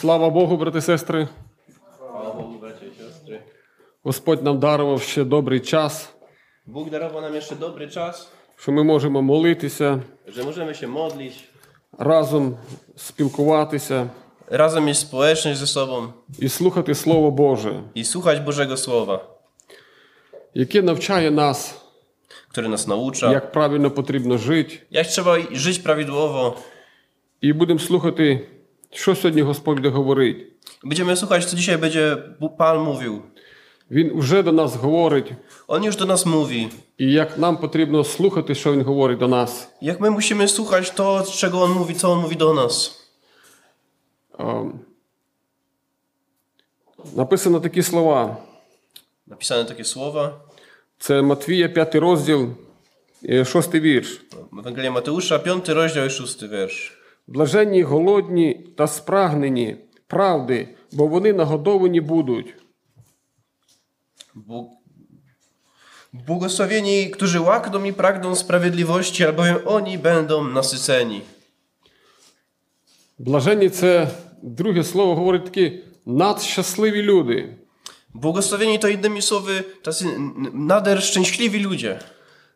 Слава Богу, брати сестри. Слава Богу, брати і сестри. Господь нам дарував ще добрий час. Бог дарував нам ще добрий час. Що ми можемо молитися. Що можемо ще молитися. Разом спілкуватися. Разом із спільність зі собою. І слухати Слово Боже. І слухати Божого Слова. Яке навчає нас. Яке нас навчає. Як правильно потрібно жити. Як треба жити правильно. І будемо слухати що сьогодні Господь буде говорити. Będziemy słuchać, co dzisiaj będzie Pan mówił. Він вже до нас говорить, On już do nas mówi. і як нам потрібно слухати, що Він говорить до нас. Jak my musimy słuchać to, czego On mówi, co On mówi do nas. Ем, Написано такі слова. Napisane takie słowa. Це Матвія, 5 розділ, 6 вірш. Ewangelia Mateusza, 5 rozdział i 6 wiersz. Блаженні, голодні та спрагнені правди, бо вони нагодовані будуть. Bóg... Błogosławieni, którzy łakną i pragną sprawiedliwości, albowiem oni będą nasyceni. Блаженні це друге слово говорить такі надщасливі люди. Błogosławieni to innymi słowy tacy n- nader szczęśliwi ludzie.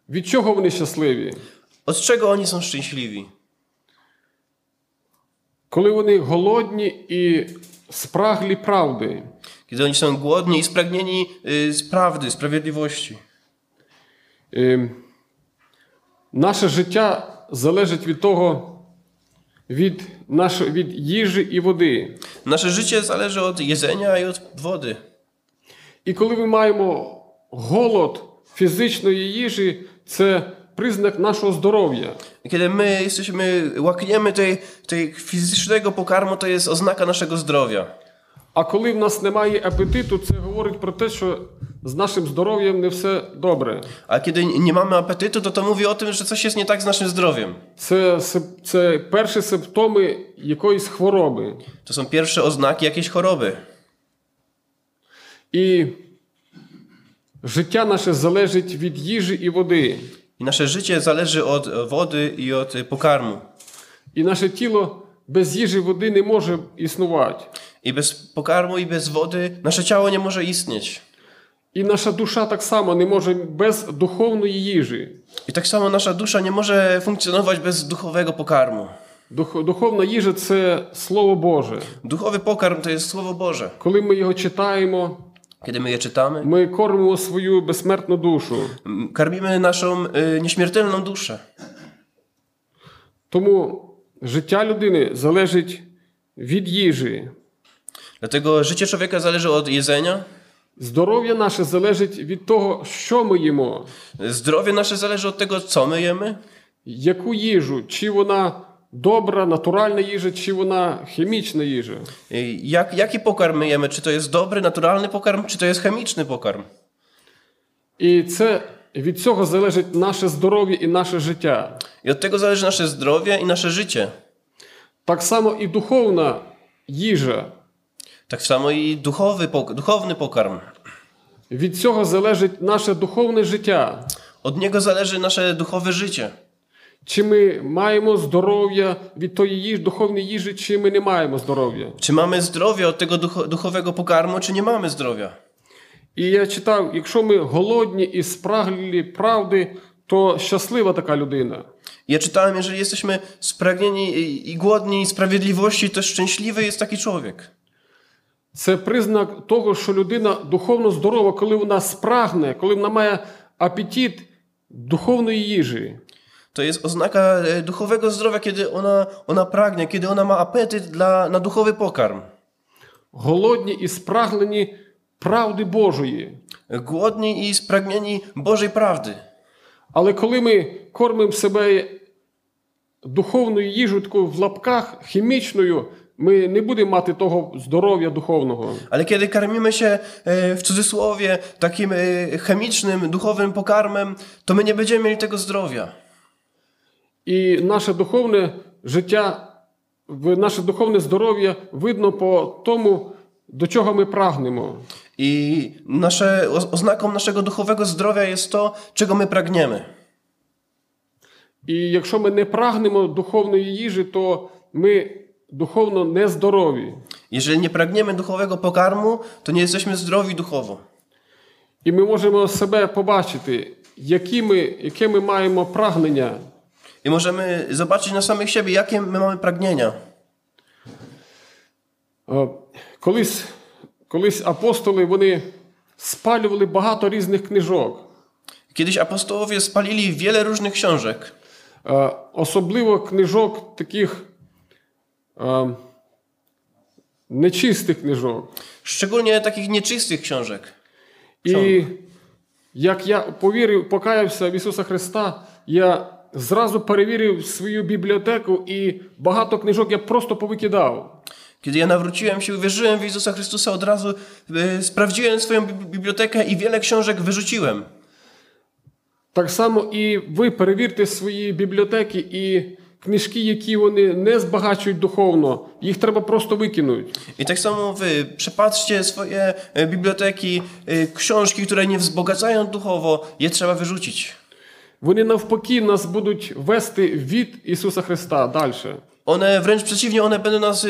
Від чого вони щасливі? Od czego oni są szczęśliwi? Коли вони голодні і спраглі правди. Kiedy oni są głodni i spragnieni z prawdy, sprawiedliwości. Наше життя залежить від того, від, нашої, від їжі і води. Nasze życie zależy od jedzenia i od wody. І коли ми маємо голод фізичної їжі, це признак нашого здоров'я. I Kiedy my jesteśmy, łakniemy tej, tej fizycznego pokarmu, to jest oznaka naszego zdrowia. А коли в нас немає апетиту, це говорить про те, що з нашим здоров'ям не все добре. A kiedy nie mamy apetytu, to to mówi o tym, że coś jest nie tak z naszym zdrowiem. Це, сип- це перші симптоми якоїсь хвороби. To są pierwsze oznaki jakiejś choroby. І життя наше залежить від їжі і води. I nasze życie zależy od wody i od pokarmu. І наше тіло без їжі води не може існувати. I bez pokarmu i bez wody nasze ciało nie może istnieć. І наша душа так само не може без духовної їжі. I tak samo nasza dusza nie może funkcjonować bez duchowego pokarmu. Дух, духовна їжа це Слово Боже. Duchowy pokarm to jest Słowo Boże. Коли ми його читаємо, Kiedy my je czytamy, ми кормимо свою безсмертну душу. m, karmimy naszą y, nieśmiertelną duszę. Тому життя людини залежить від їжі. Dlatego życie człowieka zależy od jedzenia, Здоров'я наше залежить від того, що ми їмо, zdrowie nasze zależy od tego, co my jemy, яку їжу, чи вона добра, натуральна їжа, чи вона хімічна їжа. y, jak, jaki pokarm my jemy, czy to jest dobry, naturalny pokarm, czy to jest chemiczny pokarm. І це від цього залежить наше здоров'я і наше життя. I od tego zależy nasze zdrowie i nasze życie. Так само і духовна їжа. Tak samo i duchowy, pok- duchowny pokarm. Від цього залежить наше духовне життя. Od niego zależy nasze duchowe życie. Чи ми маємо здоров'я від тої їжі, духовної їжі, чи ми не маємо здоров'я. Czy mamy zdrowie od tego ducho- duchowego pokarmu, czy nie mamy zdrowia. І я читав, якщо ми голодні і спраглі правди, то щаслива така людина. Ja czytałem, jeżeli jesteśmy spragnieni i- i głodni sprawiedliwości, to szczęśliwy jest taki człowiek. Це признак того, що людина духовно здорова, коли вона спрагне, коли вона має апетит духовної їжі. To jest oznaka e, duchowego zdrowia, kiedy ona, ona pragnie, kiedy ona ma apetyt dla, na duchowy pokarm. Голодні і спраглені правди Божої. Głodni i spragnieni Bożej prawdy. Але коли ми кормимо себе духовною їжею, такою в лапках, хімічною, ми не будемо мати того здоров'я духовного. Ale kiedy karmimy się e, w cudzysłowie takim e, chemicznym, duchowym pokarmem, to my nie będziemy mieli tego zdrowia. І наше духовне життя, в- наше духовне здоров'я видно по тому, до чого ми прагнемо. I nasze, o- oznaką naszego duchowego zdrowia jest to, czego my pragniemy. І якщо ми не прагнемо духовної їжі, то ми духовно нездорові. Jeżeli nie pragniemy duchowego pokarmu, to nie jesteśmy zdrowi duchowo. І ми можемо себе побачити, які ми, яке ми маємо прагнення. I możemy zobaczyć na samych siebie, jakie my mamy pragnienia. Е, Колись, колись апостоли вони спалювали багато різних книжок. Kiedyś apostołowie spalili wiele różnych książek. Е, Особливо книжок таких е, нечистих книжок. Szczególnie takich nieczystych książek. І як я повірив, покаявся в Ісуса Христа, я зразу перевірив свою бібліотеку і багато книжок я просто повикидав. Kiedy ja nawróciłem się, uwierzyłem w Jezusa Chrystusa, od razu e, sprawdziłem swoją bib- bibliotekę i wiele książek wyrzuciłem. Так само і ви перевірте свої бібліотеки і книжки, які вони не збагачують духовно, їх треба просто викинути. I tak samo wy przepatrzcie swoje e, biblioteki, e, książki, które nie wzbogacają duchowo, je trzeba wyrzucić. Вони навпаки нас будуть вести від Ісуса Христа далі. One wręcz przeciwnie, one będą nas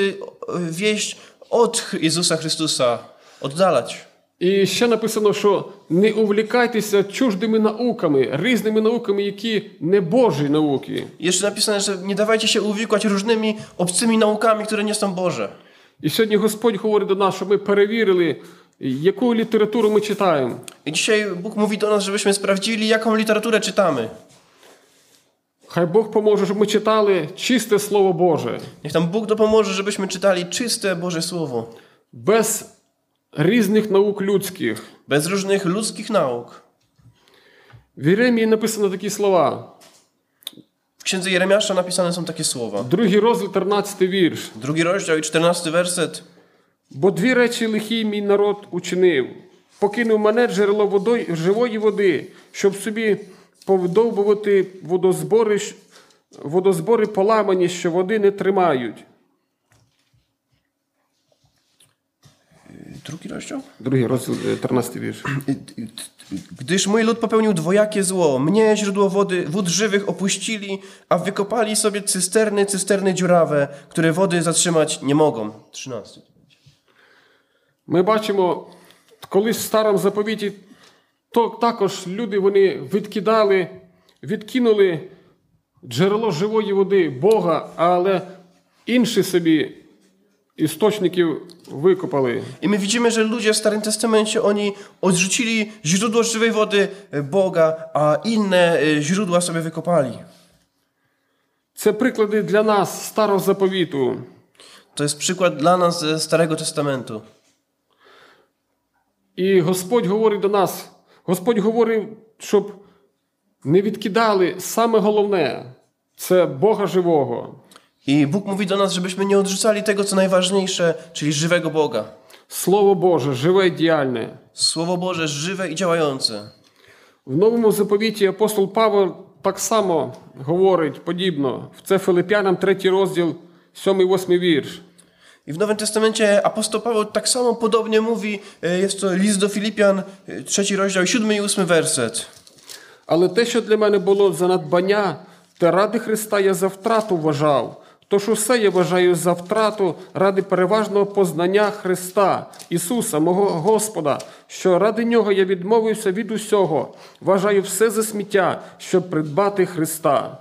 wieść od Jezusa Chrystusa, oddalać. І ще написано, що не увлікайтеся чуждими науками, різними науками, які не Божі науки. Jeszcze napisane, że nie dawajcie się uwikłać różnymi obcymi naukami, które nie są Boże. І сьогодні Господь говорить до нас, щоб ми перевірили, яку літературу ми читаємо. I dzisiaj Bóg mówi do nas, żebyśmy sprawdzili, jaką literaturę czytamy. Хай Бог поможе, щоб ми читали чисте Слово Боже, Niech nam Bóg dopоможе, żebyśmy czytali czyste Boże Słowo, без різних наук людських. bez różnych ludzkich nauk. В Єремії написано такі слова. W księdze Jeremiasza napisane są takie słowa. Другий розділ, 13 вірш. Drugi rozdział i czternasty werset. Бо дві речі лихі мій народ учинив. Покинув мене джерело водой, живої води, щоб собі повдовбувати водозбори, щ- водозбори поламані, що води не тримають. Drugi rozdział? Другий розділ, е, 13 вірш. Gdyż mój lud popełnił dwojakie zło. Mnie źródło wody, wód żywych opuścili, a wykopali sobie cysterny, cysterny dziurawe, które wody zatrzymać nie mogą. 13. Ми бачимо, колись в старому заповіті то також люди вони відкидали, відкинули джерело живої води Бога, але інші собі істочників викопали. I my widzimy, że ludzie w Starym Testamencie, oni odrzucili źródło żywej wody e, Boga, a inne e, źródła sobie wykopali. Це приклади для нас старого заповіту. To jest przykład dla nas ze Starego Testamentu. І Господь говорить до нас, Господь говорив, щоб не відкидали саме головне це Бога живого. I Bóg mówi do nas, żebyśmy nie odrzucali tego, co najważniejsze, czyli żywego Boga. Слово Боже, живе і діяльне. Słowo Boże żywe i działające. В новому заповіті апостол Павло так само говорить подібно. Це Филип'янам 3 розділ, 7-8 вірш. I w Nowym Testamencie apostoł Paweł tak samo podobnie mówi, e, jest to list do Filipian, e, trzeci rozdział, siódmy i ósmy werset. Але те, що для мене було за надбання, те ради Христа я за втрату вважав. Тож усе я вважаю за втрату ради переважного познання Христа, Ісуса, мого Господа, що ради нього я відмовився від усього, вважаю все за сміття, щоб придбати Христа.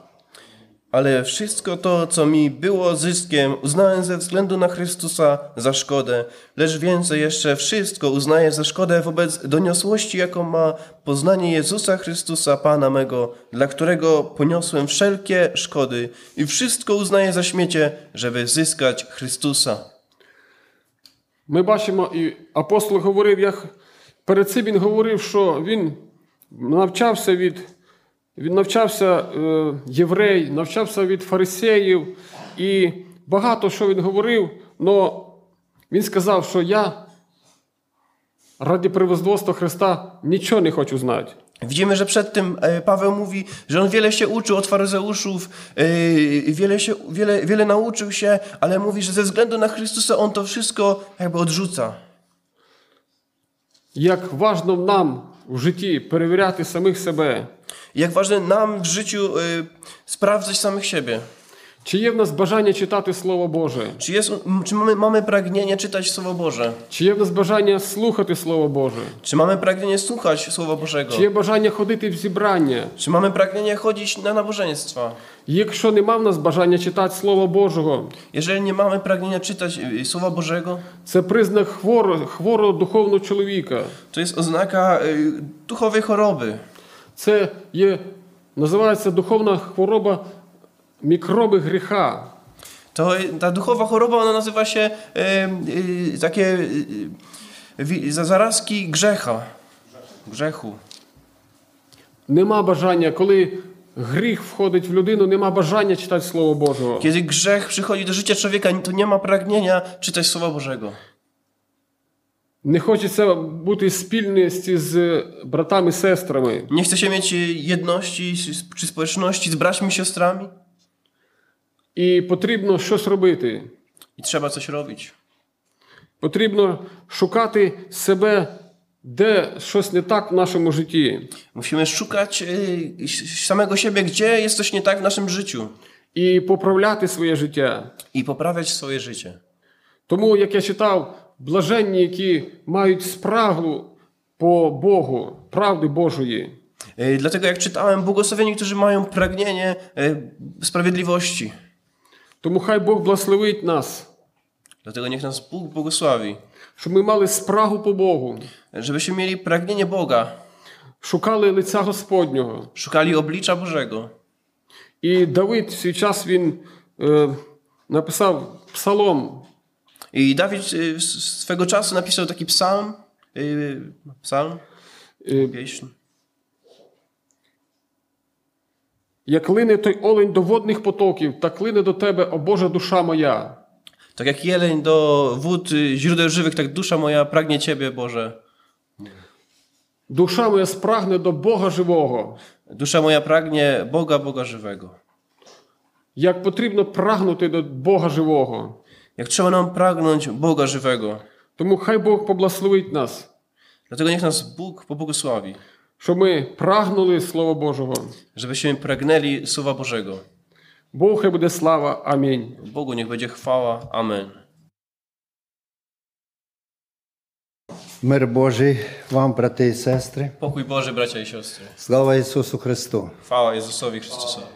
Ale wszystko to, co mi było zyskiem, uznałem ze względu na Chrystusa za szkodę, lecz więcej jeszcze wszystko uznaję za szkodę wobec doniosłości, jaką ma poznanie Jezusa Chrystusa, Pana mego, dla którego poniosłem wszelkie szkody i wszystko uznaję za śmiecie, żeby zyskać Chrystusa. Ми бачимо, і апостол говорив, як перед цим він говорив, що він навчався від, він навчався е, єврей, навчався від фарисеїв, і багато що він говорив, але він сказав, що я ради превозводства Христа нічого не хочу знати. Widzimy, że przed tym e, Paweł mówi, że on wiele się uczył od faryzeuszów, e, wiele, się, wiele, wiele nauczył się, ale mówi, że ze względu na Chrystusa on to wszystko jakby odrzuca. Як важно нам в житті перевіряти самих себе, Jak ważne nam w życiu e, sprawdzać samych siebie. Чи є в нас бажання читати Слово Боже? Czy, jest, m, czy mamy, mamy pragnienie czytać Słowo Boże? Чи є в нас бажання слухати Слово Боже? Czy mamy pragnienie słuchać Słowa Bożego? Чи є бажання ходити в зібрання? Czy mamy pragnienie chodzić na nabożeństwa? Якщо нема в нас бажання читати Слово Божого, Jeżeli nie mamy pragnienia czytać y, Słowa Bożego, це признак хворого, хворого духовного чоловіка. to jest oznaka y, duchowej choroby. Це є, називається духовна хвороба мікроби гріха. To, y, ta duchowa choroba, ona nazywa się y, y, takie y, y, wi- za- zarazki grzecha. Grzechu. Нема бажання, коли гріх входить в людину, нема бажання читати Слово Божого. Kiedy grzech przychodzi do życia człowieka, to nie ma pragnienia czytać Słowa Bożego. Не хочеться бути в спільності з братами, сестрами. Nie chce się mieć y, jedności z- czy społeczności z braćmi i siostrami І потрібно щось робити. i trzeba coś robić. Потрібно шукати себе, де щось не так в нашому житті. Musimy szukać y, s- samego siebie, gdzie jest coś nie tak w naszym życiu І поправляти своє життя. i poprawiać swoje życie. Тому, як я читав, блаженні, які мають спрагу по Богу, правди Божої. Y, Dlatego jak czytałem, błogosławieni, którzy mają pragnienie y, sprawiedliwości. Тому хай Бог благословить нас, Dlatego niech nas Bóg błogosławi, щоб ми мали спрагу по Богу, żebyśmy mieli pragnienie Boga, шукали лиця Господнього. szukali oblicza Bożego. І Давид в свій час він е, написав псалом. I Dawid y, s- swego czasu napisał taki psalm, y, psalm, Е, pieśń. Як лине той олень до водних потоків, так лине до тебе, о Божа душа моя. Tak jak jeleń do wód y, źródeł żywych, tak dusza moja pragnie Ciebie, Boże. Душа моя спрагне до Бога живого. Dusza moja pragnie Boga, Boga żywego. Як потрібно прагнути до Бога живого. Jak trzeba nam pragnąć Boga żywego. Тому хай Бог поблагословить нас, Dlatego niech nas Bóg pobłogosławi, щоб ми прагнули Слова Божого. żebyśmy pragnęli Słowa Bożego. Богу хай буде слава. Амінь. Bogu niech będzie chwała. Amen. Мир Божий вам, брати і сестри. Pokój Boży, bracia i siostry. Слава Ісусу Христу! Chwała Jezusowi Chrystusowi.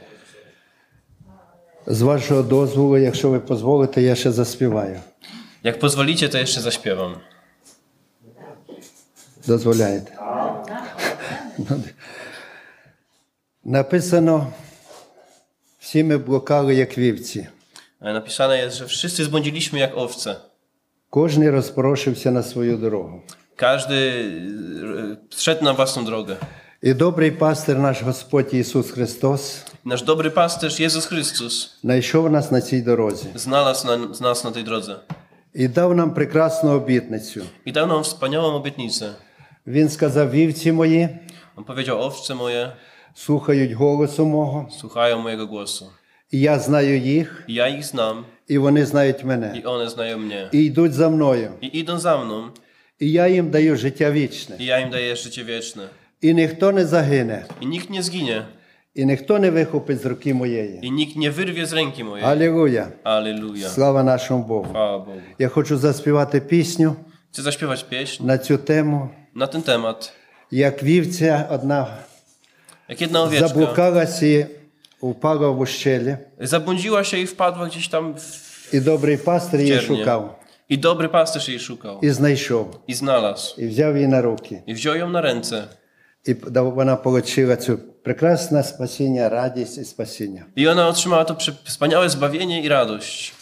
З вашого дозволу, якщо ви дозволите, я ще заспіваю. Jak pozwolicie, to jeszcze zaśpiewam. Дозволяєте? Написано, всі ми блукали, як вівці. Ale napisane jest, że wszyscy zbłądziliśmy jak owce. Кожний розпорошився на свою дорогу. Każdy y, szedł na własną drogę. І добрий пастир наш Господь Ісус Христос Nasz dobry pasterz Jezus Chrystus знайшов нас на цій дорозі znalazł na, nas na tej drodze і дав нам прекрасну обітницю. i dał nam wspaniałą obietnicę. Він сказав: вівці мої On powiedział: Owce moje слухають голосу мого, słuchają mojego głosu. і я знаю їх, I ja ich znam, і вони знають мене. i one znają mnie. І йдуть за мною. I idą za mną, І я їм даю життя вічне. i ja im daję życie wieczne. І ніхто не загине, I nikt nie zginie, і ніхто не вихопить з руки моєї. i nikt nie wyrwie z ręki mojej. Алілуя! Aleluja. Слава нашому Богу! Chwała Bogu. Я хочу заспівати пісню Chcę zaśpiewać pieśń на цю тему, na ten temat. як вівця одна Jak jedna owieczka заблукалась і впала в ущелі, zabłądziła się i wpadła gdzieś tam w і добрий пастир її ciernie. шукав, I dobry pasterz jej szukał. і знайшов, I znalazł. і взяв її на руки. I wziął ją na ręce. І вона отримала цю прекрасне спасіння, радість і спасіння. I ona otrzymała to przy- wspaniałe zbawienie i radość.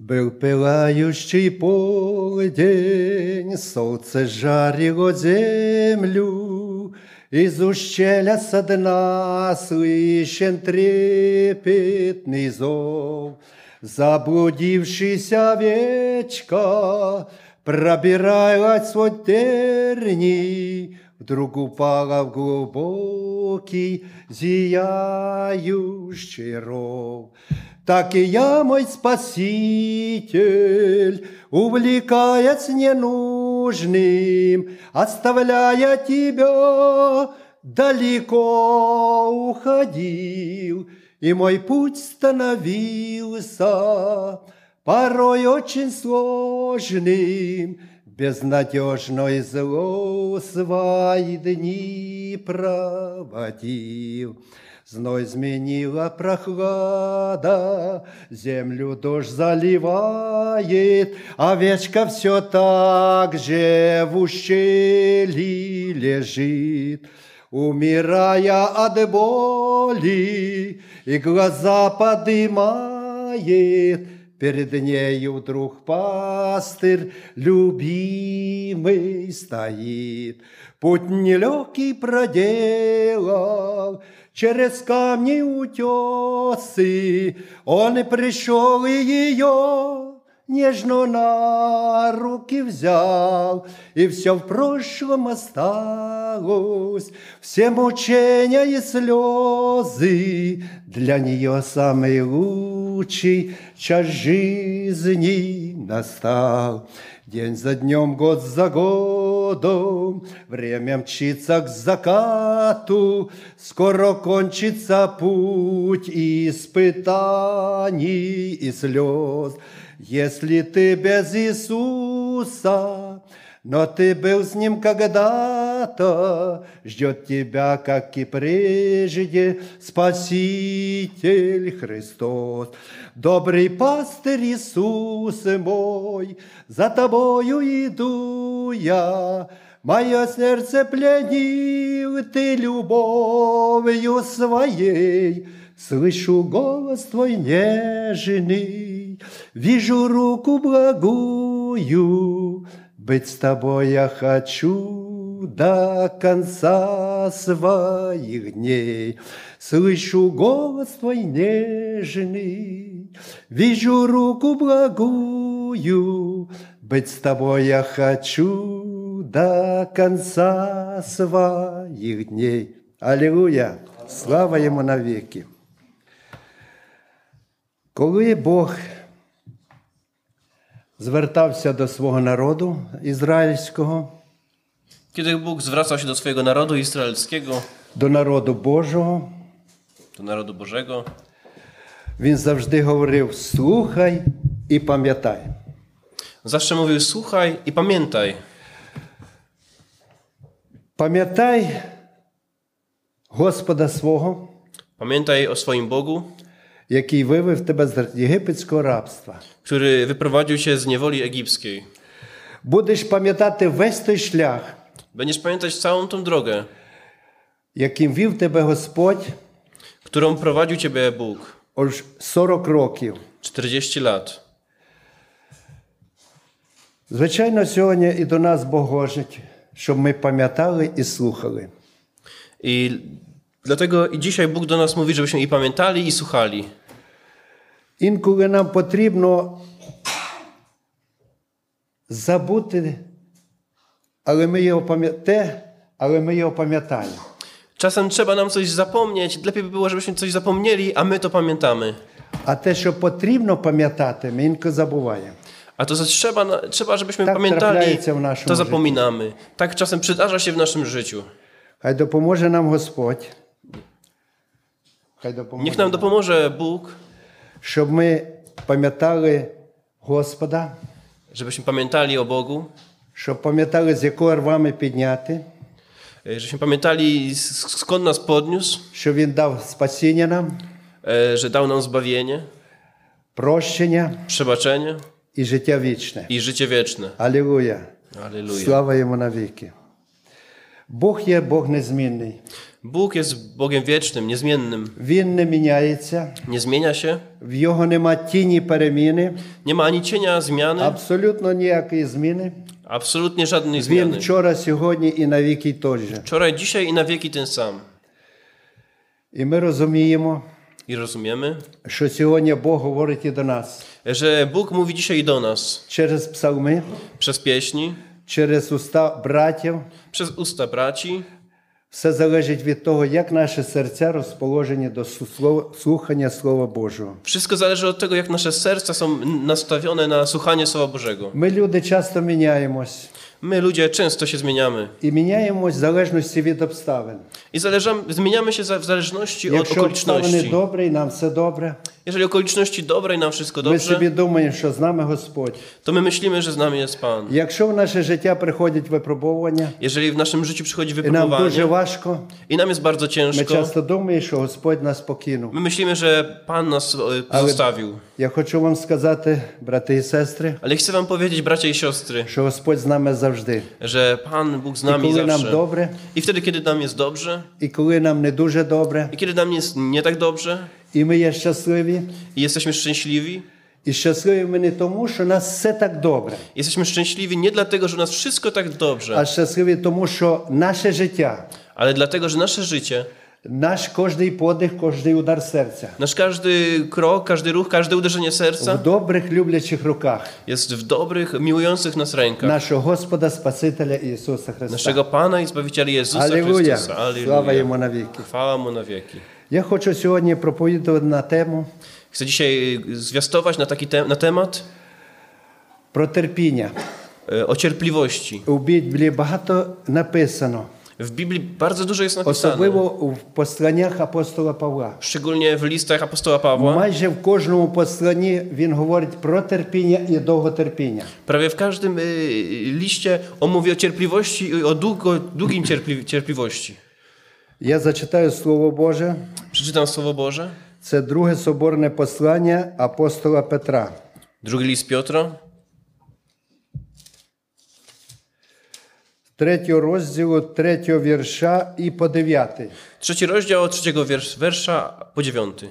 Был пылающий полдень, солнце жарило землю, Из ущелья со дна слышен трепетный зов. Заблудившаяся овечка пробиралась в тернии, Вдруг упала в глубокий зияющий ров. Так и я, мой Спаситель, увлекаясь ненужным, оставляя тебя, далеко уходил и мой путь становился порой очень сложным, безнадежно и зло свои дни проводил. Зной зменила прохлада, землю дождь заливает, овечка все так же в ущелье лежит, умирая от боли, и глаза подымает. Перед нею вдруг пастырь любимый стоит. Путь нелегкий проделал, через камни утесы, Он и пришел и ее нежно на руки взял, и все в прошлом осталось, все мучения и слезы, для нее самый лучший час жизни настал. День за днем, год за годом, время мчится к закату, скоро кончится путь испытаний и слез. Если ты без Иисуса, но ты был с Ним когда-то, ждет тебя, как и прежде, Спаситель Христос. Добрый пастырь Иисус мой, за тобою иду я, Мое сердце пленил ты любовью своей, Слышу голос твой нежный, Вижу руку благую, Быть с тобой я хочу до конца своих дней. Слышу голос твой нежный, Вижу руку благую, Быть с тобой я хочу до конца своих дней. Аллилуйя! Слава Йому навіки! Коли Бог звертався до свого народу ізраїльського, Kiedy Bóg zwracał się do swojego narodu izraelskiego, до народу Божого, do narodu Bożego, він завжди говорив: слухай і пам'ятай. zawsze mówił: Słuchaj i pamiętaj. Пам'ятай Господа свого, Pamiętaj o swoim Bogu, який вивів тебе з єгипетського рабства. który wyprowadził cię z niewoli egipskiej. Будеш пам'ятати весь той шлях, Będziesz pamiętać całą tą drogę, яким вів тебе Господь którą prowadził ciebie Bóg аж 40 років. 40 lat. Звичайно, сьогодні і до нас Бог говорить, щоб ми пам'ятали і слухали. I dlatego i dzisiaj Bóg do nas mówi, żebyśmy i pamiętali, i słuchali. Інколи нам потрібно забути, ale my je te, ale my je opamiętamy. Czasem trzeba nam coś zapomnieć. Lepiej by było, żebyśmy coś zapomnieli, a my to pamiętamy. A te, co potrzebno pamiętać, my inko zabuwają. A to, co trzeba, trzeba żebyśmy tak pamiętali, to zapominamy. Życiu. Tak czasem przydarza się w naszym życiu. Chaj dopomoże nam Gospodź. Chaj dopomoże Niech nam dopomoże Bóg. Żeby my pamiętali Gospoda. Żebyśmy pamiętali o Bogu щоб пам'ятали, з якого рвами підняти, e, żebyśmy pamiętali s- skąd nas podniósł, що Він дав спасіння нам, e, że dał nam zbawienie, прощення przebaczenie і життя вічне. i życie wieczne. Алілуя! Aleluja. Слава йому навіки. Бог є Бог незмінний. Bóg jest Bogiem wiecznym, niezmiennym. Він не міняється, Nie zmienia się, в його нема тіні переміни, nie ma ani cienia zmiany, абсолютно ніякої зміни. absolutnie żadnej Він zmiany. вчора, сьогодні і навіки той же. Wczoraj, dzisiaj i na wieki ten sam. І ми розуміємо, I rozumiemy, що сьогодні Бог говорить і до нас że Bóg mówi dzisiaj do nas через псалми, przez pieśni, через уста братів. przez usta braci. Все залежить від того, як наші серця розположені до су- слова- слухання Слова Божого. Wszystko zależy od tego, jak nasze serca są nastawione na słuchanie Słowa Bożego. Ми люди часто міняємось. My ludzie często się zmieniamy. і міняємось в залежності від обставин. I zależam, zmieniamy się za, w zależności od Якщо обставини okoliczności. добре і нам все добре, Jeżeli okoliczności dobre i nam wszystko ми собі dobrze, думаємо, що з нами Господь. to my myślimy, że z nami jest Pan. Якщо в наше життя приходять випробування, Jeżeli w naszym życiu przychodzi і нам дуже wypróbowanie важко, i nam jest bardzo ми ciężko, часто думаємо, що Господь нас покинув. my myślimy, że Pan nas e, zostawił. Я хочу вам сказати, брати і сестри, Ale chcę wam powiedzieć, bracia i siostry, що Господь з нами завжди. że Pan Bóg z І nami коли нам zawsze. добре, I wtedy, kiedy nam jest dobrze, і коли нам не дуже добре, i kiedy nam jest nie tak dobrze, і ми є щасливі. i jesteśmy szczęśliwi, І щасливі ми не тому, що у нас все так добре, jesteśmy szczęśliwi nie dlatego, że u nas wszystko tak dobrze, а щасливі тому, що наше життя, ale dlatego, że nasze życie, наш кожний подих, кожний удар серця nasz każdy krok, każdy ruch, każde uderzenie в serca добрих люблячих руках jest w dobrych, miłujących nas rękach. нашого Господа Спасителя Ісуса Христа. Naszego Pana i Zbawiciela Jezusa Алілуя! Chrystusa. Слава Alleluja. йому навіки. Chwała Mu na wieki. Я хочу сьогодні проповідувати на тему Chcę dzisiaj zwiastować na taki te, na temat про терпіння. e, o cierpliwości. У Біблії багато написано, W Biblii bardzo dużo jest napisane, особливо в посланнях апостола Павла. szczególnie w listach apostoła Pawła. Майже в кожному посланні він говорить про терпіння і довготерпіння. Prawie w każdym y, liście on mówi o cierpliwości i o długo, długim cierpli, cierpliwości. Я зачитаю Слово Боже. Przeczytam Słowo Boże. Це друге соборне послання апостола Петра. Drugi list Piotra, Третього розділу, третього вірша і по дев'ятий. trzeci rozdział od trzeciego wiersz, wersza po dziewiąty.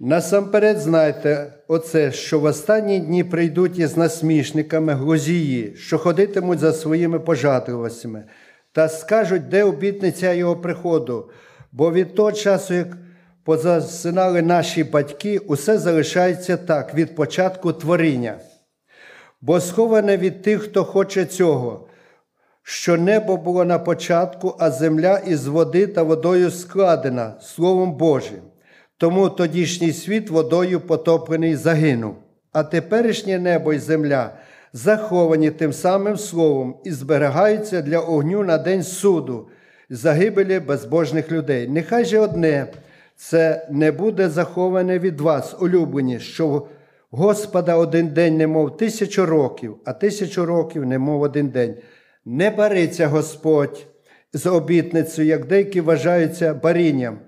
Насамперед знайте оце, що в останні дні прийдуть із насмішниками глузії, що ходитимуть за своїми пожадливостями, та скажуть, де обітниця його приходу. Бо від того часу, як позасинали наші батьки, усе залишається так від початку творіння. Бо сховане від тих, хто хоче цього, що небо було на початку, а земля із води та водою складена Словом Божим. Тому тодішній світ водою потоплений загинув, а теперішнє небо і земля заховані тим самим словом і зберігаються для огню на день суду, загибелі безбожних людей. Нехай же одне це не буде заховане від вас, улюблені, що Господа один день немов тисячу років, а тисячу років немов один день. Не бариться Господь з обітницею, як деякі вважаються барінням,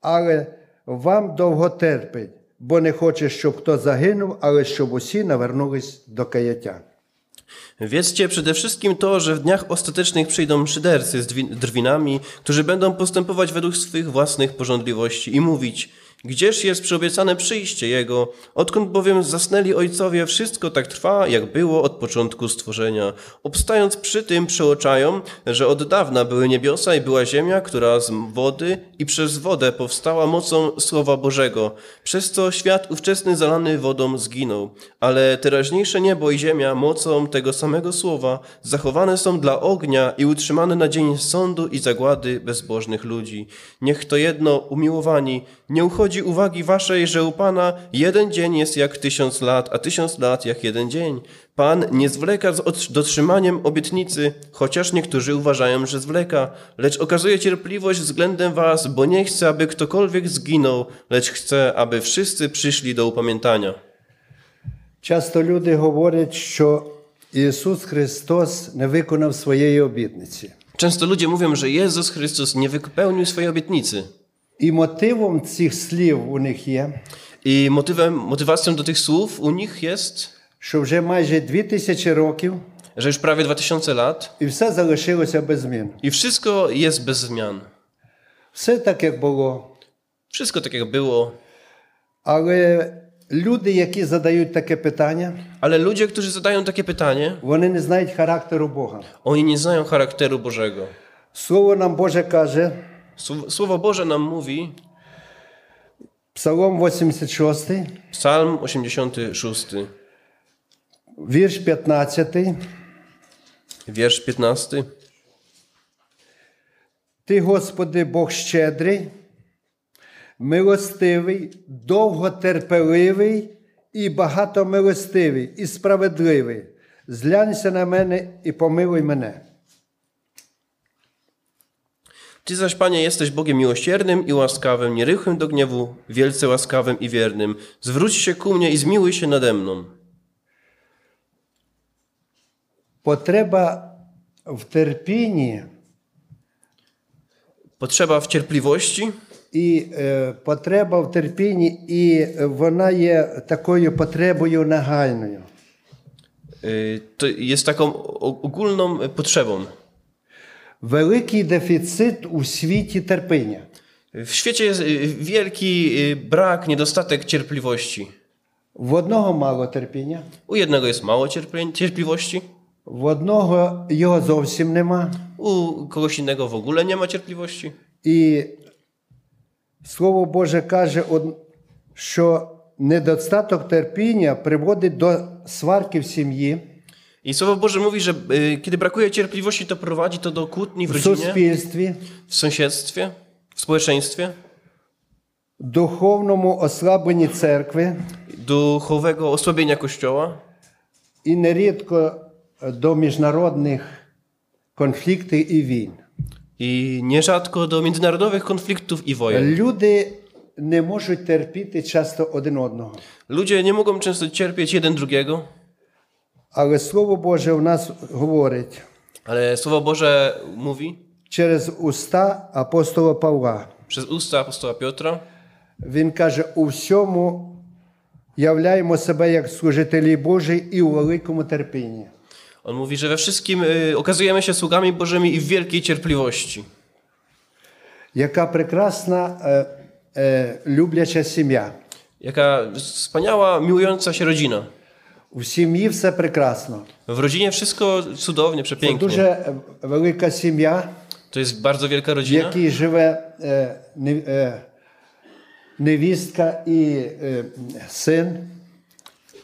але вам довго терпить, бо не хоче, щоб хто загинув, але щоб усі навернулись до каяття. Wiedzcie przede wszystkim to, że w dniach ostatecznych przyjdą szydercy z dwi- drwinami, którzy będą postępować według swych własnych porządliwości i mówić, gdzież jest przyobiecane przyjście Jego, odkąd bowiem zasnęli ojcowie, wszystko tak trwa, jak było od początku stworzenia. Obstając przy tym przeoczają, że od dawna były niebiosa i była ziemia, która z wody i przez wodę powstała mocą Słowa Bożego, przez co świat ówczesny zalany wodą zginął. Ale teraźniejsze niebo i ziemia mocą tego samego Słowa zachowane są dla ognia i utrzymane na dzień sądu i zagłady bezbożnych ludzi. Niech to jedno, umiłowani, nie uchodzi uwagi waszej, że u Pana jeden dzień jest jak tysiąc lat, a tysiąc lat jak jeden dzień. Pan nie zwleka z od- dotrzymaniem obietnicy, chociaż niektórzy uważają, że zwleka, lecz okazuje cierpliwość względem was, bo nie chce, aby ktokolwiek zginął, lecz chce, aby wszyscy przyszli do upamiętania. Часто люди говорять, що Ісус Христос не виконав своєї обітниці. Często ludzie mówią, że Jezus Chrystus nie wypełnił swojej obietnicy. І мотивом цих слів у них є, I motywem, motywacją do tych słów u nich jest, що вже майже дві тисячі років że już prawie 2000 lat і все залишилося без змін. i wszystko jest bez zmian. Все так, як було. Wszystko tak jak było, Але люди, які задають таке питання, ale ludzie, którzy zadają takie pytanie, вони не знають характеру Бога. oni nie znają charakteru Bożego. Слово нам Боже каже, Słow- Słowo Boże nam mówi, Псалом 86, Psalm 86, вірш 15. wiersz 15. Ти, Господи, Бог щедрий, милостивий, довготерпеливий і багатомилостивий, і справедливий, Зглянься на мене і помилуй мене. Ty zaś, Panie, jesteś Bogiem miłosiernym i łaskawym, nierychłym do gniewu, wielce łaskawym i wiernym. Zwróć się ku mnie i zmiłuj się nade mną. Потреба в терпінні Potrzeba w cierpliwości і е, потреба в терпінні, і вона є такою потребою нагальною. y, to jest taką o- ogólną y, potrzebą. Великий дефіцит у світі терпіння. W świecie jest wielki brak, niedostatek cierpliwości. В одного мало терпіння, U jednego jest mało cierpię- cierpliwości, в одного його зовсім нема. u kogoś innego w ogóle nie ma cierpliwości. І Слово Боже каже, що недостаток терпіння приводить до сварки в сім'ї, I Słowo Boże mówi, że y, kiedy brakuje cierpliwości, to prowadzi to do kłótni w, w rodzinie, sąsiedztwie, w sąsiedztwie, w społeczeństwie, duchownemu osłabieniu cerkwi, duchowego osłabienia Kościoła i nierzadko do międzynarodnych konfliktów i win. I nierzadko do międzynarodowych konfliktów i wojen. Ludzie nie mogą cierpieć często jeden jednego. Ludzie nie mogą często cierpieć jeden drugiego. Але Слово Боже в нас говорить ale Słowo Boże mówi через уста апостола Павла. przez usta apostoła Piotra, Він каже: у всьому являємо себе як служителі Божі і у великому терпінні. on mówi, że we wszystkim y, okazujemy się sługami Bożymi i w wielkiej cierpliwości. Яка прекрасна е, е, любляча сім'я. Jaka wspaniała, miłująca się rodzina. У сім'ї все прекрасно. W rodzinie wszystko cudownie, Це przepięknie. дуже е, велика сім'я, To jest bardzo wielka в rodzina, якій живе е, не- е, невістка і е, син.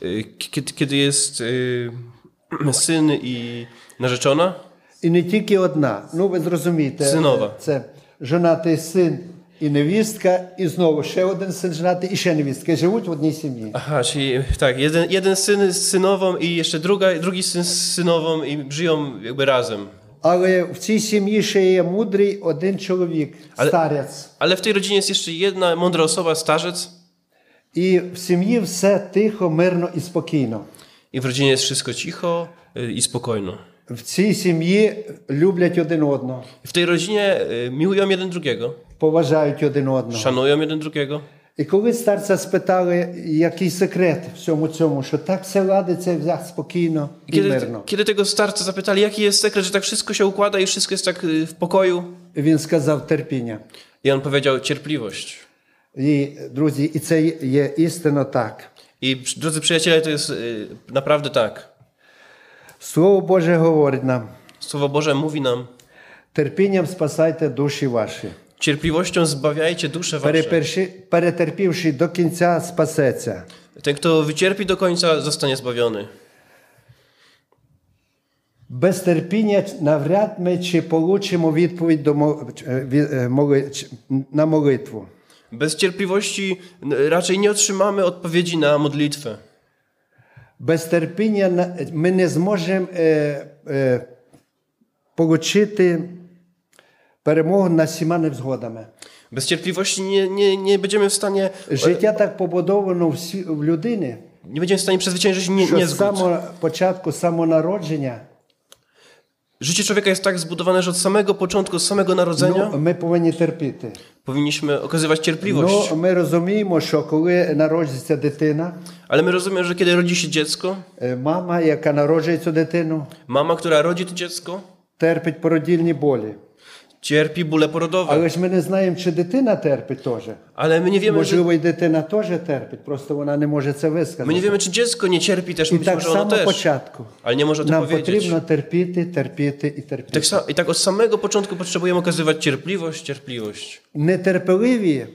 y, kiedy, kiedy jest y, syn i narzeczona. І не тільки одна. Ну, ви зрозумієте, Синова. це жонатий син і невістка, і знову ще один син женатий, і ще невістка. І живуть в одній сім'ї. Aha, czyli tak, jeden, jeden syn z synową i jeszcze druga, drugi syn z synową i żyją jakby razem. Але в цій сім'ї ще є мудрий один чоловік, Але- старець. Ale w tej rodzinie jest jeszcze jedna mądra osoba, starzec І в сім'ї все тихо, мирно і спокійно. i w rodzinie jest wszystko cicho y, i spokojno. В цій сім'ї люблять один одного, W tej rodzinie y, miłują jeden drugiego, поважають один одного. szanują jeden drugiego. І коли старця спитали, який секрет в всьому цьому, що так все ладиться так спокійно I і kiedy, мирно. kiedy tego starca zapytali, jaki jest sekret, że tak wszystko się układa i wszystko jest tak y, w pokoju, Він сказав терпіння. i on powiedział cierpliwość. І, друзі, і це є істинно так. I przy- drodzy przyjaciele, to jest y, naprawdę tak. Слово Боже говорить нам: Słowo Boże mówi nam, терпінням спасайте душі ваші. cierpliwością zbawiajcie dusze wasze. Переперши- Перетерпівши до кінця, спасеться. Ten, kto wycierpi do końca, zostanie zbawiony. Без терпіння навряд ми чи получимо відповідь до мо- е, ві- е, моли- ч- на молитву. Bez cierpliwości n- raczej nie otrzymamy odpowiedzi na modlitwę. Без терпіння на- ми не зможемо е, е, получити перемогу над всіма невзгодами. Bez cierpliwości nie, nie, nie będziemy w stanie Життя так побудовано в сі- в людини, nie będziemy w stanie przezwyciężyć nie, що з niezgód. самого початку самонародження Życie człowieka jest tak zbudowane, że od samego początku, od samego narodzenia no, my powinni cierpieć. Powinniśmy okazywać cierpliwość. No, my rozumiemy, że kiedy narodzi się dziecko, ale my rozumiemy, że kiedy rodzi się dziecko, e, mama, jaka narodzi to dziecko, mama, która rodzi to dziecko, cierpi porodilne boli. cierpi bóle porodowe. Але ж ми не знаємо, чи дитина терпить теж. Ale my nie wiemy, że, Можливо, і дитина теж терпить, просто вона не може це my nie висказати. wiemy, czy dziecko nie cierpi też, І być так może ono само też, початку. ale nie może to Нам powiedzieć. потрібно терпіти, терпіти і I терпіти. tak, sa- I tak od samego początku potrzebujemy okazywać cierpliwość, cierpliwość. Нетерпеливі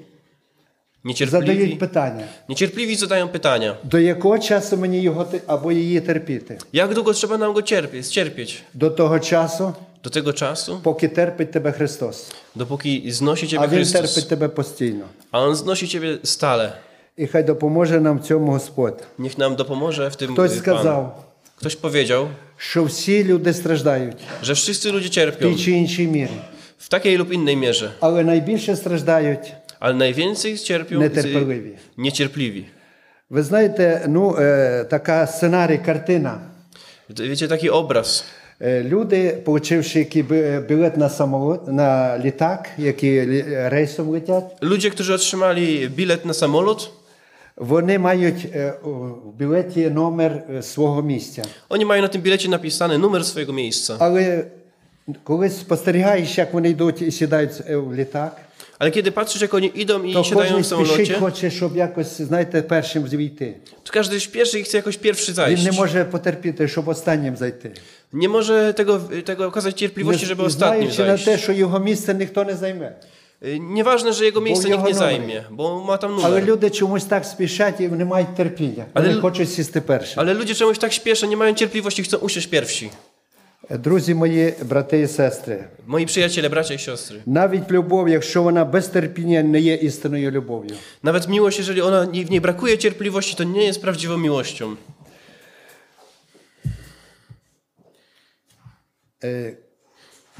Niecierpliwi, задають питання, niecierpliwi zadają pytania. до якого часу мені його те- або її терпіти? Jak długo trzeba nam go cierpieć, cierpieć? До того часу, Do tego czasu, поки терпить тебе Христос. dopóki znosi А Ciebie Він Chrystus. терпить тебе постійно. A On znosi Ciebie stale. І хай допоможе нам в цьому Господь. Niech nam dopomoże w tym Хтось y, Pan. сказав, Ktoś powiedział, що всі люди страждають że wszyscy ludzie в cierpią тій чи іншій мірі. w takiej lub innej mierze, Але найбільше страждають ale najwięcej cierpią z нетерпеливі. niecierpliwi. Ви знаєте, ну, е, така сценарій, картина. Wiecie, taki obraz. Е, Люди, отримавши який би- білет на самоліт, на літак, які лі- рейсом летять, Ludzie, którzy otrzymali bilet na samolot, вони мають е, у- в білеті номер е, свого місця. oni mają na tym bilecie napisany numer swojego miejsca. Але коли спостерігаєш, як вони йдуть і сідають е, в літак, Ale kiedy patrzysz, jak oni idą i то siadają кожен w спішить, samolocie, хоче, щоб якось, знаєте, першим звійти. to każdy śpieszy i chce jakoś pierwszy Він zajść. не може потерпіти, щоб останнім зайти. Nie może tego, tego okazać cierpliwości, żeby Не ostatnim знаючи на zajść. те, що його місце ніхто не займе. Y, Nieważne, że jego miejsce nikt jego nie numer. zajmie, bo ma tam Але numer. люди чомусь так спішать і не мають терпіння. Але Вони лю- хочуть сісти перші. Ale ludzie czemuś tak śpieszą, nie mają cierpliwości, chcą usiąść pierwsi. Друзі мої, брати і сестри, Moi przyjaciele, bracia i siostry. навіть любов, якщо вона без терпіння, не є істинною любов'ю. Nawet miłość, jeżeli ona w niej brakuje cierpliwości, to nie jest prawdziwą miłością.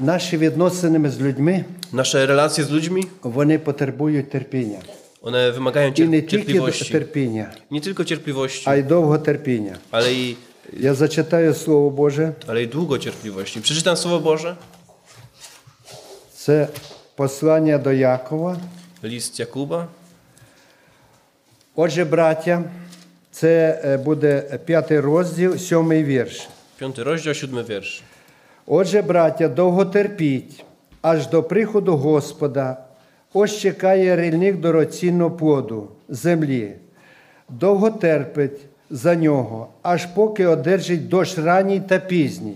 Наші відносини з людьми Nasze relacje z ludźmi, вони потребують терпіння. one wymagają І не cier- тільки cierpliwości. терпіння, Nie tylko cierpliwości, а й довготерпіння. ale i, Я зачитаю Слово Боже. ale i długo cierpliwości. Przeczytam Słowo Boże, Це послання до Якова. list Jakuba, Отже, браття, це е, буде п'ятий розділ, сьомий вірш. 5 rozdział, 7 wiersz. Отже, браття, довго терпіть, аж до приходу Господа. Ось чекає рільник дорогоцінного плоду землі. Довго терпить за нього, аж поки одержить дощ ранній та пізній.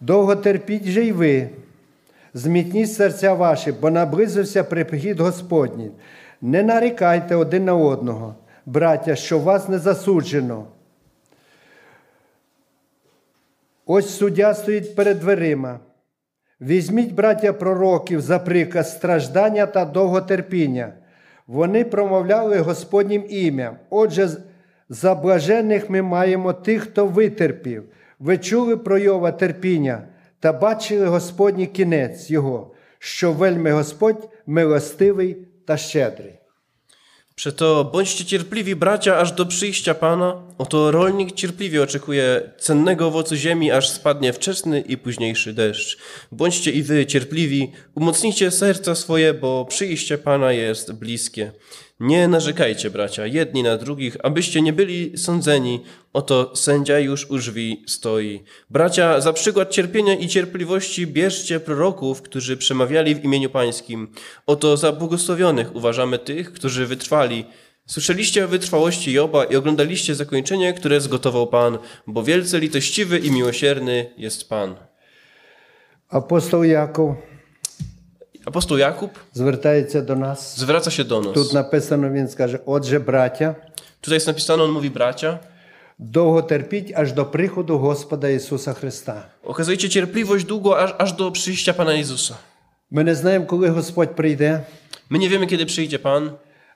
Довго терпіть же й ви, змітніть серця ваші, бо наблизився прихід Господній. Не нарікайте один на одного, браття, що вас не засуджено. Ось суддя стоїть перед дверима. Візьміть, браття пророків, за приказ страждання та довготерпіння. Вони промовляли Господнім ім'ям. Отже, за блажених ми маємо тих, хто витерпів. Ви чули про Йова терпіння та бачили Господній кінець Його, що вельми Господь милостивий та щедрий. Przeto bądźcie cierpliwi, bracia, aż do przyjścia Pana. Oto rolnik cierpliwie oczekuje cennego owocu ziemi, aż spadnie wczesny i późniejszy deszcz. Bądźcie i wy cierpliwi, umocnijcie serca swoje, bo przyjście Pana jest bliskie. Nie narzekajcie, bracia, jedni na drugich, abyście nie byli sądzeni. Oto sędzia już u drzwi stoi. Bracia, za przykład cierpienia i cierpliwości bierzcie proroków, którzy przemawiali w imieniu Pańskim. Oto za błogosławionych uważamy tych, którzy wytrwali. Słyszeliście o wytrwałości Joba i oglądaliście zakończenie, które zgotował Pan, bo wielce litościwy i miłosierny jest Pan. Apostoł Jakub Apostoł Jakub звертається до нас. zwraca się do nas. Тут написано, він скаже: Отже, браття, Tutaj jest napisane, on mówi bracia, довго терпіть аж до приходу Господа Ісуса Христа. okazujcie cierpliwość długo, aż, aż do przyjścia Pana Jezusa. Ми не знаємо, коли Господь прийде, My nie wiemy, kiedy przyjdzie Pan,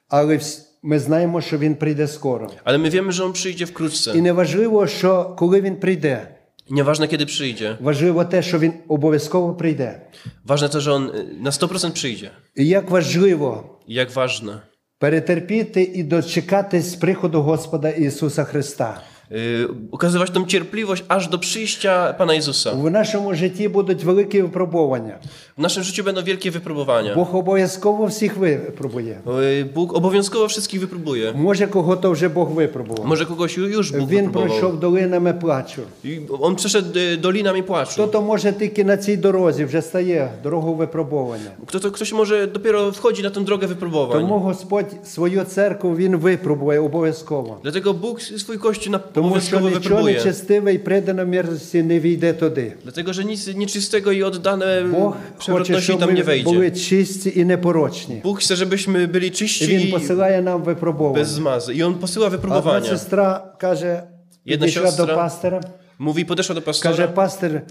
але вс- ми знаємо, що Він прийде скоро. ale my wiemy, że On przyjdzie wkrótce. І не важливо, що коли він прийде, I Nieważne, kiedy przyjdzie. важливо те, що він обов'язково прийде. Ważne to, że On na 100% przyjdzie. І як важливо jak ważne. перетерпіти і дочекатись приходу Господа Ісуса Христа. y, Ukazywać tą cierpliwość aż do przyjścia Pana Jezusa. В нашому житті будуть великі випробування. W naszym życiu będą wielkie wypróbowania. Бог обов'язково всіх випробує. Y, Bóg obowiązkowo wszystkich wypróbuje. Може, кого-то вже Бог випробував. Może kogoś już Bóg Він wypróbował. пройшов долинами плачу. I On przeszedł y, dolinami płaczu. Хто-то може тільки на цій дорозі вже стає дорогу випробування. Kto, to, ktoś może dopiero wchodzi na tą drogę wypróbowań. Тому Господь свою церкву він випробує обов'язково. Dlatego Bóg swój kościół na Тому що obowiązkowo нічого wypróbuje. нечестиве і предано мірності не війде туди. Dlatego, że nic nieczystego i oddane Бог хоче, przewrotności щоб tam nie ми були wejdzie. чисті і непорочні. Bóg chce, żebyśmy byli І czyści Він i посилає нам випробування. bez zmazy. I On posyła А одна wypróbowania. сестра каже, Jedna підійшла siostra до пастора, Mówi, podeszła do каже, pastora. пастор,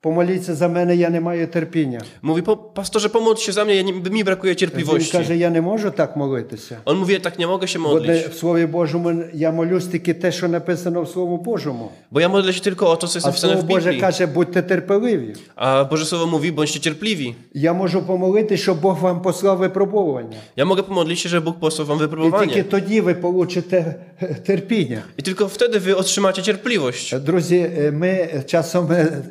помоліться за мене, я не маю терпіння. Mówi, po, pastorze, pomódl się za mnie, ja nie, mi brakuje Він cierpliwości. каже, я не можу так молитися. On mówi, tak nie mogę się Бо де modlić, в Слові Божому я молюсь тільки те, що написано в Слові Божому. bo ja modlę się tylko o to, co jest А napisane Слово w Боже Biblii. каже, будьте терпеливі. A Boże Słowo mówi, bądźcie cierpliwi. Я можу помолити, щоб Бог вам послав випробування. Ja mogę pomodlić się, że Bóg posłał wam І тільки wypróbowanie. тоді ви получите е, терпіння. I tylko wtedy wy otrzymacie cierpliwość. Друзі, е, ми часом е,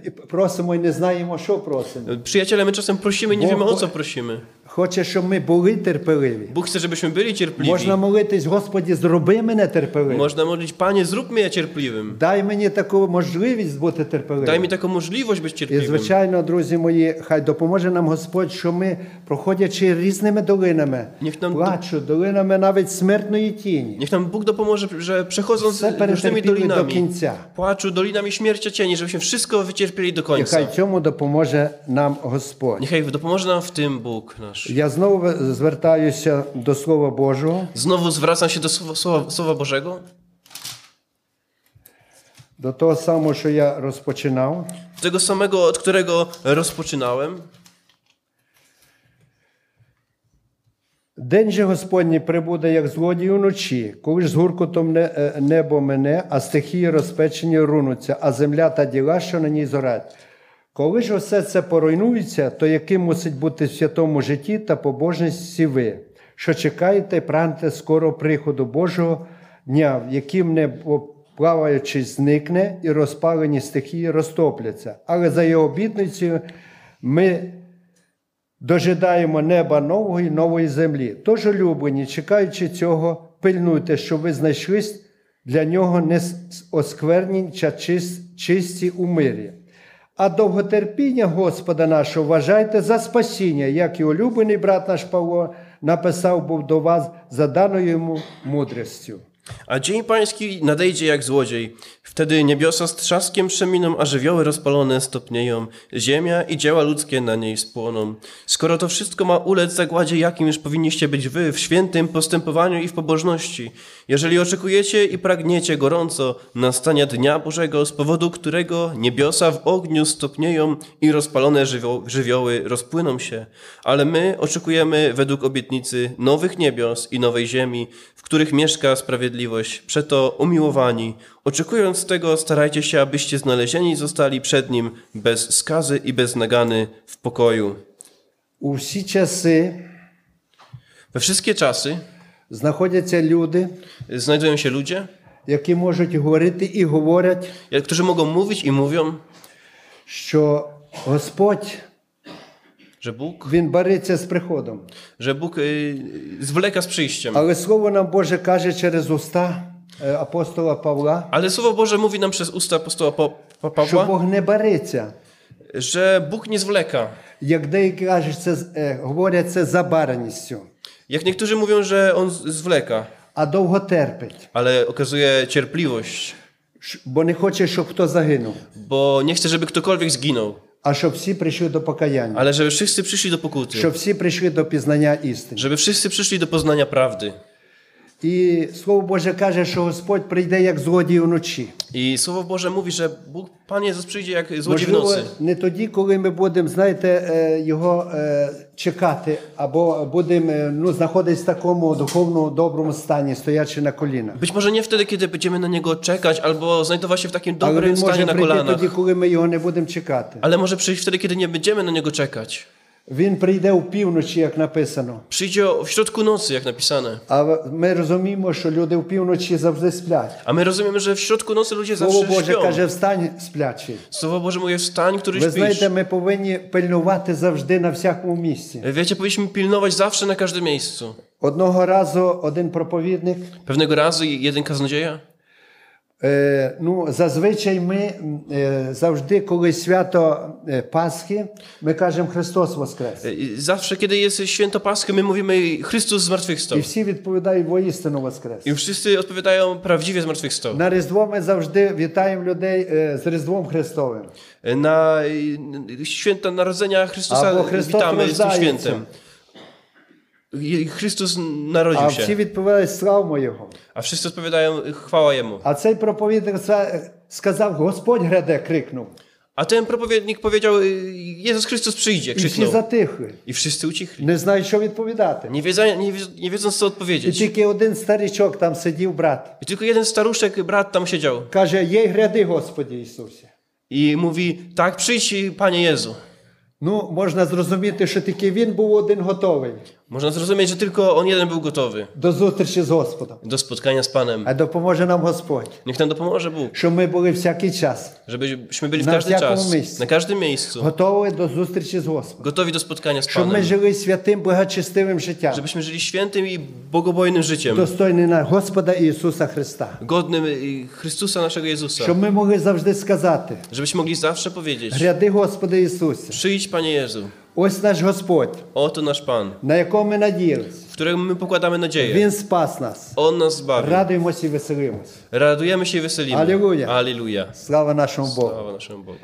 nie o co. Przyjaciele, my czasem prosimy, nie bo, wiemy, o co prosimy. Хоче, щоб ми були терпеливі. Bóg chce, żebyśmy byli cierpliwi. Можна молитись, Господі, зроби мене терпеливим. Można modlić, Panie, zrób mnie cierpliwym. Дай мені таку можливість бути Daj mi терпеливим. taką możliwość być І, cierpliwym. звичайно, друзі мої, хай допоможе нам Господь, що ми, проходячи різними долинами, Niech nam- плачу, долинами навіть смертної тіні, Niech nam Bóg dopomoże, że przechodząc все różnymi перетерпіли до dolinami, кінця. płaczu, dolinami śmierci cieni, żebyśmy wszystko wycierpieli do І końca. хай цьому допоможе нам Господь. Niechaj dopomoże nam w tym Bóg nasz. Я знову звертаюся до Слова Божого, Znowu zwracam się do Słowa, Słowa, Słowa Bożego, до того самого, що я розпочинав. do tego samego, od którego rozpoczynałem. День же Господній прибуде, як злодій уночі, коли ж з гуркотом не- е, небо мене, а стихії розпечені рунуться, а земля та діла, що на ній зорять. Коли ж усе це поруйнується, то яким мусить бути в святому житті та побожності ви, що чекаєте і прагнете скоро приходу Божого дня, в яким не плаваючи зникне і розпалені стихії розтопляться. Але за його обітницею ми Дожидаємо неба нового і нової землі. Тож, улюблені, чекаючи цього, пильнуйте, щоб ви знайшлись для нього не осквернені чи чисті у мирі. А довготерпіння Господа нашого вважайте за спасіння, як і улюблений брат наш Павло написав був до вас за даною йому мудрістю. A dzień pański nadejdzie jak złodziej. Wtedy niebiosa z trzaskiem przeminą, a żywioły rozpalone stopnieją. Ziemia i dzieła ludzkie na niej spłoną. Skoro to wszystko ma ulec zagładzie, jakim już powinniście być wy w świętym postępowaniu i w pobożności. Jeżeli oczekujecie i pragniecie gorąco nastania dnia Bożego, z powodu którego niebiosa w ogniu stopnieją i rozpalone żywio- żywioły rozpłyną się. Ale my oczekujemy według obietnicy nowych niebios i nowej ziemi, w których mieszka sprawiedliwość Przeto umiłowani, oczekując tego, starajcie się, abyście znalezieni zostali przed Nim bez skazy i bez nagany w pokoju. У всі часи We wszystkie czasy знаходяться люди, znajdują się ludzie, які можуть говорити і говорять, jak- którzy mogą mówić i mówią, що Господь że Bóg, Він бореться з приходом. że Bóg y, zwleka z przyjściem. Але Слово нам Боже каже через уста е, апостола Павла, Ale Słowo Boże mówi nam przez usta apostoła Pa- Pa- що Pawła, Бог не бореться. że Bóg nie zwleka. Як деякі кажуть, це, е, говорять це за бараністю, Jak niektórzy mówią, że On z- zwleka, а довго терпить, ale okazuje cierpliwość, Ш- бо не хоче, щоб хто загинув, bo nie chce, żeby ktokolwiek zginął, а щоб всі прийшли до покаяння, ale żeby wszyscy przyszli do pokuty, щоб всі прийшли до пізнання істини. żeby wszyscy przyszli do poznania prawdy. І Слово Боже каже, що Господь прийде як злодій уночі. I Słowo Boże mówi, że Bóg, Pan Jezus przyjdzie jak złodziej w Можливо, nocy. не тоді, коли ми будемо, знаєте, е, його е, чекати, або будемо е, ну, знаходитись в такому духовному доброму стані, стоячи на колінах. Być może nie wtedy, kiedy będziemy na Niego czekać, albo znajdować się w takim Але dobrym він stanie може na прийти kolanach, тоді, коли ми його не будемо чекати. ale może przyjść wtedy, kiedy nie będziemy na Niego czekać. Він прийде у півночі, як написано. Przyjdzie o- w środku nocy, jak napisane. А ми розуміємо, що люди в півночі завжди сплять. A my rozumiemy, że w środku nocy ludzie Слово zawsze Боже śpią. каже, встань сплячий. Słowo Boże mówi, wstań, który Ви śpisz. знаєте, ми повинні пильнувати завжди на всякому місці. Wiecie, powinniśmy pilnować zawsze na każdym miejscu. Одного разу один проповідник, Pewnego razu jeden kaznodzieja, е, ну, зазвичай ми е, завжди, коли свято е, Пасхи, ми кажемо Христос Воскрес. y, zawsze kiedy jest święto Paschy, my mówimy Chrystus zmartwychwstał. І всі відповідають воістину Воскрес. I wszyscy odpowiadają prawdziwie zmartwychwstał. На Різдво ми завжди вітаємо людей е, з Різдвом Христовим. Na y, święta Narodzenia Chrystusa Albo Chrystus witamy z tym rozdaje świętem. I Chrystus narodził А всі się, відповідають славмо Його. a wszyscy odpowiadają chwała Jemu. А цей проповідник це сказав, Господь гряде, крикнув. A ten propowiednik powiedział, y, Jezus Chrystus przyjdzie, І всі krzyknął. затихли, I wszyscy ucichli. не знають, що відповідати. Nie, wiedza, nie, wie- nie wiedząc co І odpowiedzieć. тільки один старичок там sидів, брат. I tylko jeden staruszek, brat tam siedział. Каже, їй гряди, Господі Ісусі. I mówi, tak przyjdź Panie Jezu. Ну, можна зрозуміти, що тільки він був один готовий Można zrozumieć, że tylko on jeden był gotowy до зустрічі з Господом. do spotkania z Panem. А допоможе нам Господь, Niech nam dopomоже Bóg, щоб ми були всякий час żebyśmy byli w Na każdy всякому czas, miejscu. na każdym miejscu, готові до зустрічі з Господом. gotowi do spotkania z Щоб ми Panem. жили святим, благочестивим життям, Żebyśmy żyli świętym i bogobojnym życiem, достойним на Господа Ісуса Христа. godnym y, Chrystusa naszego Jezusa. Щоб ми могли завжди сказати: Żebyśmy mogli zawsze powiedzieć, Гряди, Господи Ісусе, przyjdź Panie Jezu, ось наш Господь, oto nasz Pan, на якому ми надіялися. w którym my pokładamy nadzieję. Він спас нас. On nas zbawi. Радуємося і веселимося. Radujemy się i weselimy. Alleluja. Alleluja. Слава нашому Богу. Sława naszemu Bogu.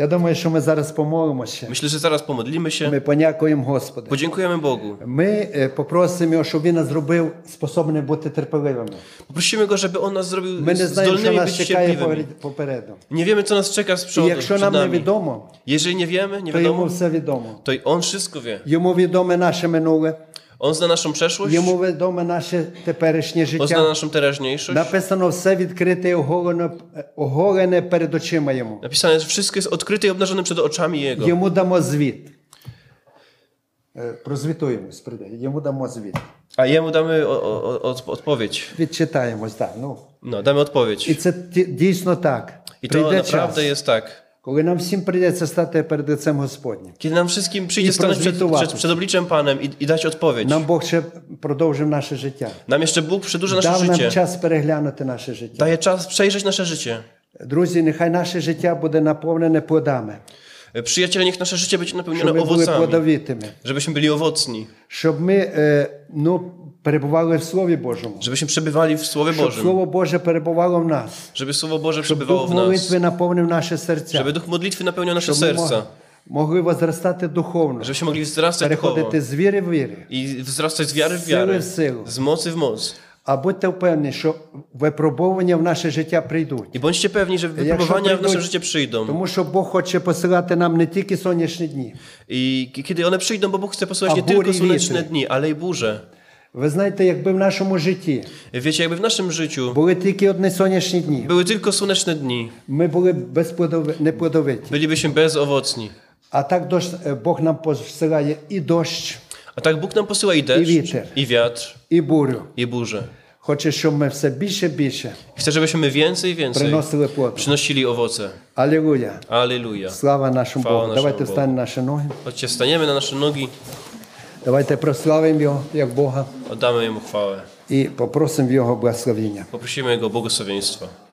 Я думаю, що ми зараз помолимося. Myślę, że zaraz pomodlimy się, Ми подякуємо Господу. podziękujemy Bogu. Ми е, попросимо його, щоб він нас зробив способними бути терпеливими. Poprosimy Go, żeby On nas zrobił Ми не знаємо, що zdolnymi нас być чекає cierpliwymi. поперед- попереду. Nie wiemy, co nas czeka z І przodu, якщо przed нам не nami. відомо, Jeżeli nie wiemy, nie то йому wiadomo, все відомо. to i On wszystko wie. Йому відоме наше минуле, On zna naszą przeszłość, йому відоме наше теперішнє On zna життя. naszą teraźniejszość. Написано все відкрите і оголено- оголене перед очима йому. Napisane, że wszystko jest odkryte i obnażone przed oczami Jego. Йому дамо звіт. Е, Прозвітуємось, прийде. Йому дамо звіт. A Jemu damy o, o, o, odpowiedź. Відчитаємось, так. Ну. No, damy І odpowiedź. це ті- дійсно так. I to Прийде час, naprawdę jest tak. коли нам всім прийдеться стати перед лицем Господнім. Kiedy nam wszystkim przyjdzie I stanąć przed, prozwitować. przed, przed obliczem Panem i, i dać odpowiedź. Нам Бог ще продовжив наше життя. Nam jeszcze Bóg przedłuża nasze Дав нам życie. час переглянути наше життя. Daje czas przejrzeć nasze życie. Друзі, нехай наше життя буде наповнене плодами, Przyjaciele, niech nasze życie będzie щоб napełnione ми були owocami. плодовитими, Żebyśmy byli owocni. щоб ми е, ну, перебували в Слові Божому, Żebyśmy przebywali w Słowie щоб Bożym. Слово Боже перебувало в нас, Żeby Słowo Boże щоб przebywało Дух w nas. молитви наповнив наше серця, Żeby Duch modlitwy napełniał nasze щоб ми serca. мог- могли возростати духовно, Żebyśmy mogli wzrastać duchowo. переходити з віри в віру. I wzrastać z wiary w Сили wiarę. в силу. Z mocy w moc. А будьте впевнені, що випробування в наше життя прийдуть. I bądźcie pewni, że Jakщо wypróbowania w nasze прийдуть- życie przyjdą. Тому що Бог хоче посилати нам не тільки сонячні дні. I k- kiedy one przyjdą, bo Bóg chce posłać A nie bury tylko i słoneczne witry. dni, ale i burze. Ви знаєте, якби в нашому житті Wiecie, jakby w naszym życiu були тільки одні сонячні дні, były tylko słoneczne dni, ми були безплодови... неплодовиті. bylibyśmy bezowocni. А так дощ, е, Бог нам посилає і дощ, A tak Bóg nam posyła i deszcz, I witer. i wiatr, і бурю. i burzę. Хоче, щоб ми все більше і більше Chce, żebyśmy więcej i więcej приносили плод. przynosili owoce. Алілуя! Alleluja. Слава нашому Слава Богу! нашому Давайте Богу. встанемо на наші ноги. Chodźcie, staniemy na nasze nogi, Давайте прославимо Його як Бога oddamy Jemu chwałę. і попросимо Його благословення. Poprosimy Jego błogosławieństwa.